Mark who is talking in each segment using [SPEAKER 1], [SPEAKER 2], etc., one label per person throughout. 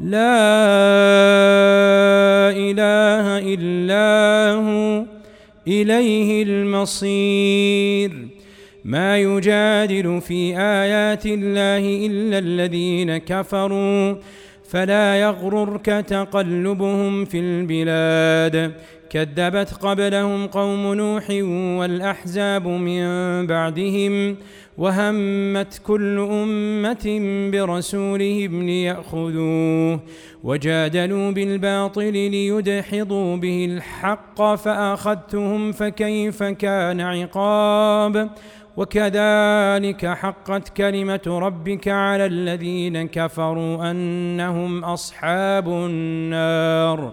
[SPEAKER 1] لا إله إلا هو إليه المصير. ما يجادل في آيات الله إلا الذين كفروا فلا يغررك تقلبهم في البلاد. كذبت قبلهم قوم نوح والأحزاب من بعدهم وهمت كل أمة برسولهم ليأخذوه وجادلوا بالباطل ليدحضوا به الحق فأخذتهم فكيف كان عقاب وكذلك حقت كلمة ربك على الذين كفروا أنهم أصحاب النار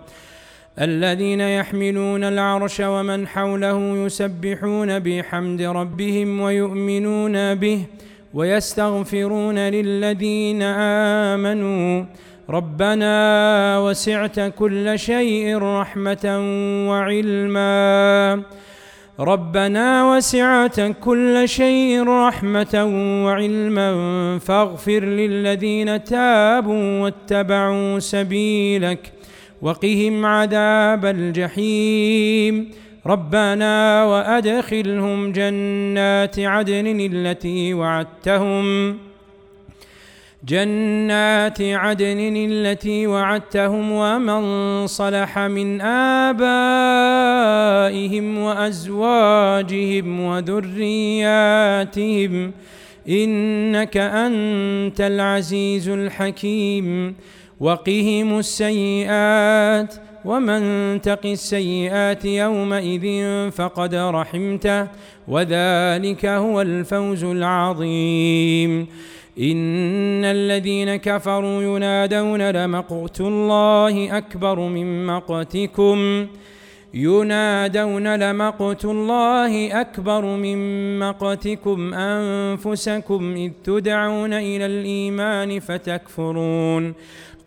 [SPEAKER 1] الذين يحملون العرش ومن حوله يسبحون بحمد ربهم ويؤمنون به ويستغفرون للذين آمنوا. ربنا وسعت كل شيء رحمة وعلما. ربنا وسعت كل شيء رحمة وعلما. فاغفر للذين تابوا واتبعوا سبيلك. وقهم عذاب الجحيم. ربنا وأدخلهم جنات عدن التي وعدتهم. جنات عدن التي وعدتهم ومن صلح من آبائهم وأزواجهم وذرياتهم. إنك أنت العزيز الحكيم. وقهم السيئات ومن تق السيئات يومئذ فقد رحمته وذلك هو الفوز العظيم. إن الذين كفروا ينادون لمقت الله أكبر من مقتكم. ينادون لمقت الله أكبر من مقتكم أنفسكم إذ تدعون إلى الإيمان فتكفرون.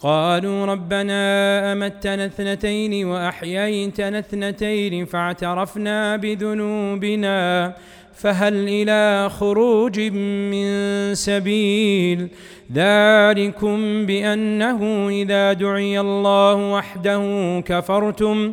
[SPEAKER 1] قالوا ربنا أمتنا اثنتين وأحييتنا اثنتين فاعترفنا بذنوبنا فهل إلى خروج من سبيل؟ ذلكم بأنه إذا دعي الله وحده كفرتم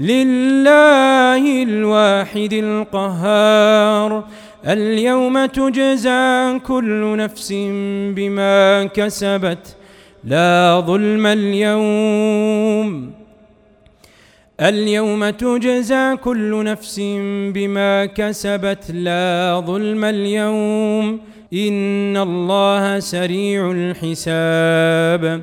[SPEAKER 1] لله الواحد القهار. اليوم تجزى كل نفس بما كسبت. لا ظلم اليوم. اليوم تجزى كل نفس بما كسبت. لا ظلم اليوم. إن الله سريع الحساب.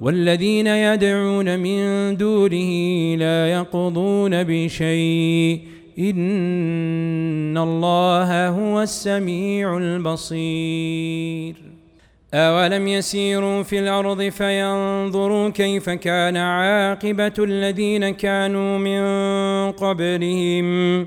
[SPEAKER 1] والذين يدعون من دونه لا يقضون بشيء. إن الله هو السميع البصير. أولم يسيروا في الأرض فينظروا كيف كان عاقبة الذين كانوا من قبلهم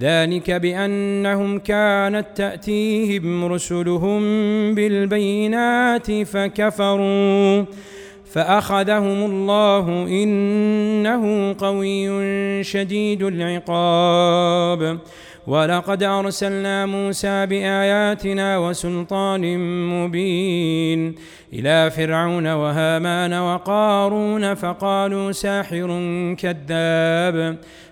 [SPEAKER 1] ذلك بأنهم كانت تأتيهم رسلهم بالبينات فكفروا فأخذهم الله إنه قوي شديد العقاب. ولقد أرسلنا موسى بآياتنا وسلطان مبين إلى فرعون وهامان وقارون فقالوا ساحر كذاب.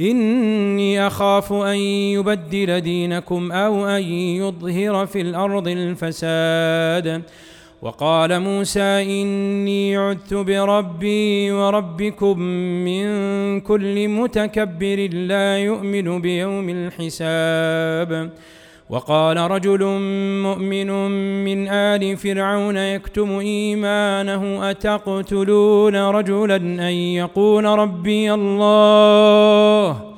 [SPEAKER 1] إني أخاف أن يبدل دينكم أو أن يظهر في الأرض الفساد. وقال موسى إني عدت بربي وربكم من كل متكبر لا يؤمن بيوم الحساب. وقال رجل مؤمن من آل فرعون يكتم إيمانه أتقتلون رجلا أن يقول ربي الله؟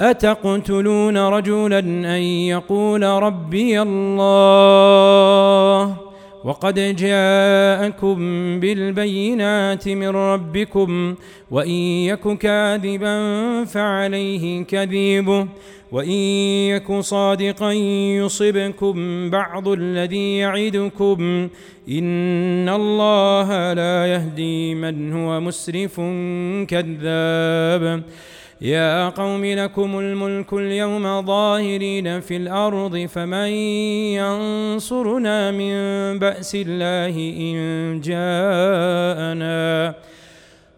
[SPEAKER 1] أتقتلون رجلا أن يقول ربي الله؟ وقد جاءكم بالبينات من ربكم وإن يك كاذبا فعليه كذيبه وإن يك صادقا يصبكم بعض الذي يعدكم إن الله لا يهدي من هو مسرف كذاب يا قوم لكم الملك اليوم ظاهرين في الأرض فمن ينصرنا من بأس الله إن جاءنا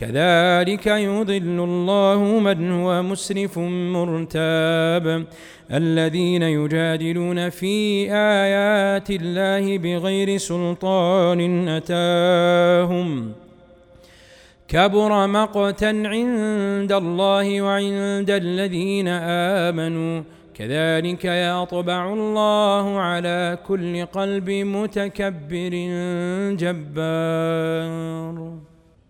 [SPEAKER 1] كذلك يضل الله من هو مسرف مرتاب. الذين يجادلون في آيات الله بغير سلطان أتاهم. كبر مقتا عند الله وعند الذين آمنوا. كذلك يطبع الله على كل قلب متكبر جبار.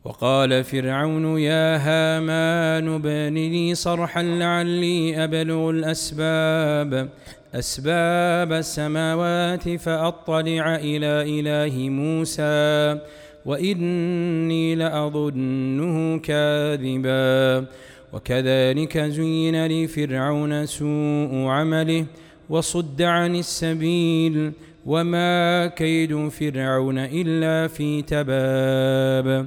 [SPEAKER 1] وقال فرعون يا هامان ابن لي صرحا لعلي أبلغ الأسباب أسباب السماوات فأطلع إلى إله موسى وإني لأظنه كاذبا. وكذلك زين لفرعون سوء عمله وصد عن السبيل وما كيد فرعون إلا في تباب.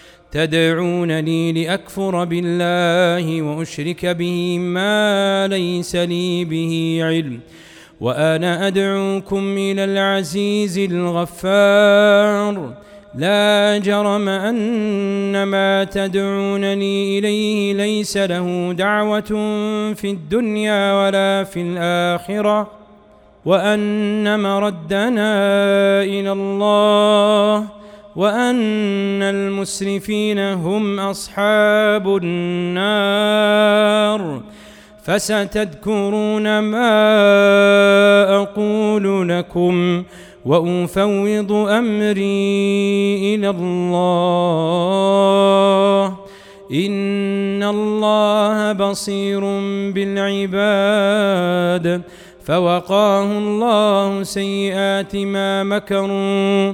[SPEAKER 1] تدعونني لأكفر بالله وأشرك به ما ليس لي به علم وأنا أدعوكم إلى العزيز الغفار. لا جرم أن ما تدعونني إليه ليس له دعوة في الدنيا ولا في الآخرة وأن مردنا إلى الله وأن المسرفين هم أصحاب النار. فستذكرون ما أقول لكم وأفوض أمري إلى الله. إن الله بصير بالعباد. فوقاه الله سيئات ما مكروا.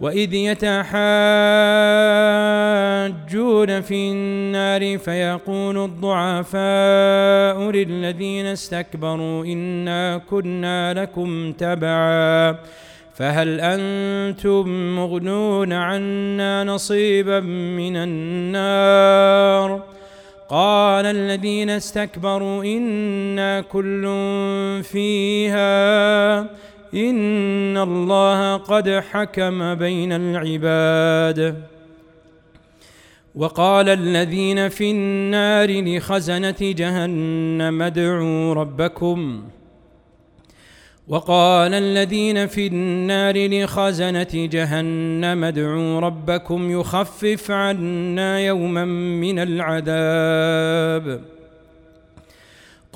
[SPEAKER 1] وإذ يتحاجون في النار فيقول الضعفاء للذين استكبروا إنا كنا لكم تبعا فهل أنتم مغنون عنا نصيبا من النار قال الذين استكبروا إنا كل فيها إن الله قد حكم بين العباد وقال الذين في النار لخزنة جهنم ادعوا ربكم وقال الذين في النار لخزنة جهنم ادعوا ربكم يخفف عنا يوما من العذاب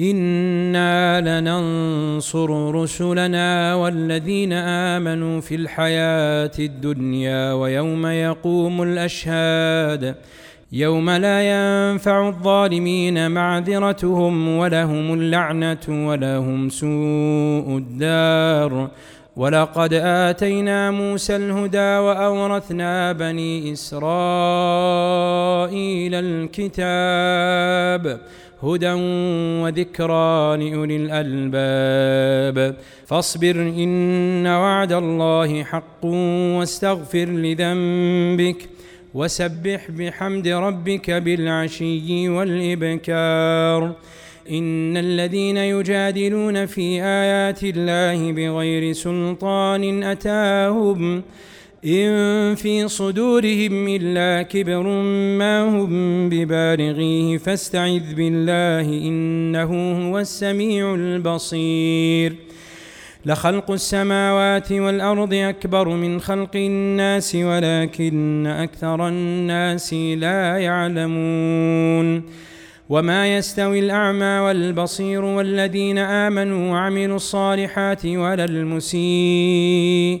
[SPEAKER 1] إنا لننصر رسلنا والذين آمنوا في الحياة الدنيا ويوم يقوم الأشهاد يوم لا ينفع الظالمين معذرتهم ولهم اللعنة ولهم سوء الدار ولقد آتينا موسى الهدى وأورثنا بني إسرائيل الكتاب هدى وذكرى لأولي الألباب. فاصبر إن وعد الله حق واستغفر لذنبك وسبح بحمد ربك بالعشي والإبكار. إن الذين يجادلون في آيات الله بغير سلطان أتاهم إن في صدورهم إلا كبر ما هم ببالغيه فاستعذ بالله إنه هو السميع البصير. لخلق السماوات والأرض أكبر من خلق الناس ولكن أكثر الناس لا يعلمون. وما يستوي الأعمى والبصير والذين آمنوا وعملوا الصالحات ولا المسيء.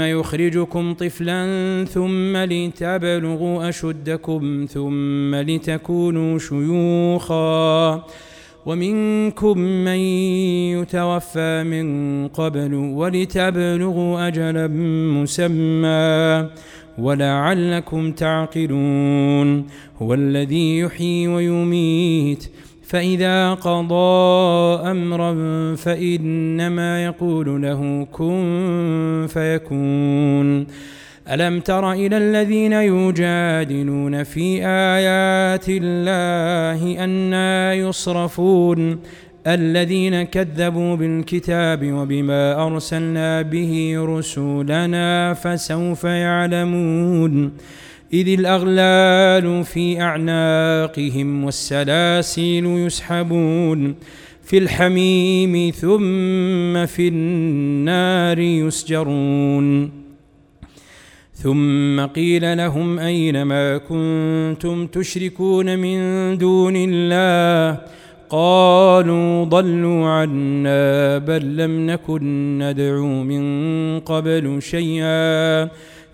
[SPEAKER 1] يخرجكم طفلا ثم لتبلغوا أشدكم ثم لتكونوا شيوخا. ومنكم من يتوفى من قبل ولتبلغوا أجلا مسمى. ولعلكم تعقلون. هو الذي يحيي ويميت. فإذا قضى أمرا فإنما يقول له كن فيكون. ألم تر إلى الذين يجادلون في آيات الله أنا يصرفون؟ الذين كذبوا بالكتاب وبما أرسلنا به رسولنا فسوف يعلمون. إذ الأغلال في أعناقهم والسلاسل يسحبون في الحميم ثم في النار يسجرون. ثم قيل لهم أين ما كنتم تشركون من دون الله؟ قالوا ضلوا عنا بل لم نكن ندعو من قبل شيئا.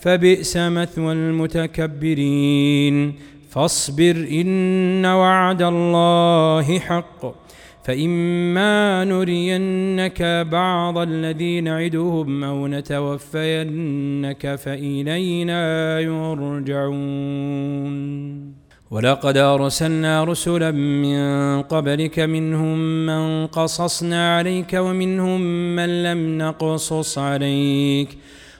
[SPEAKER 1] فبئس مثوى المتكبرين. فاصبر إن وعد الله حق. فإما نرينك بعض الذي نعدهم أو نتوفينك فإلينا يرجعون. ولقد أرسلنا رسلا من قبلك منهم من قصصنا عليك ومنهم من لم نقصص عليك.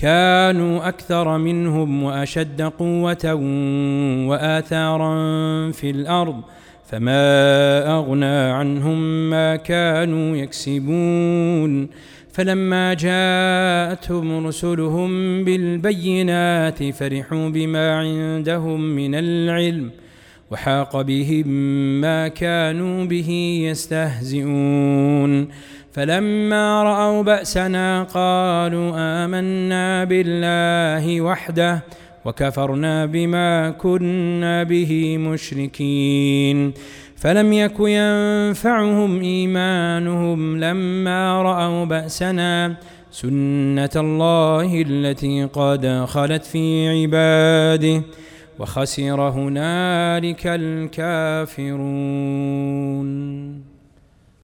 [SPEAKER 1] كانوا أكثر منهم وأشد قوة وآثارا في الأرض فما أغنى عنهم ما كانوا يكسبون. فلما جاءتهم رسلهم بالبينات فرحوا بما عندهم من العلم وحاق بهم ما كانوا به يستهزئون. فلما رأوا بأسنا قالوا آمنا بالله وحده وكفرنا بما كنا به مشركين. فلم يك ينفعهم إيمانهم لما رأوا بأسنا سنة الله التي قد خلت في عباده وخسر هنالك الكافرون.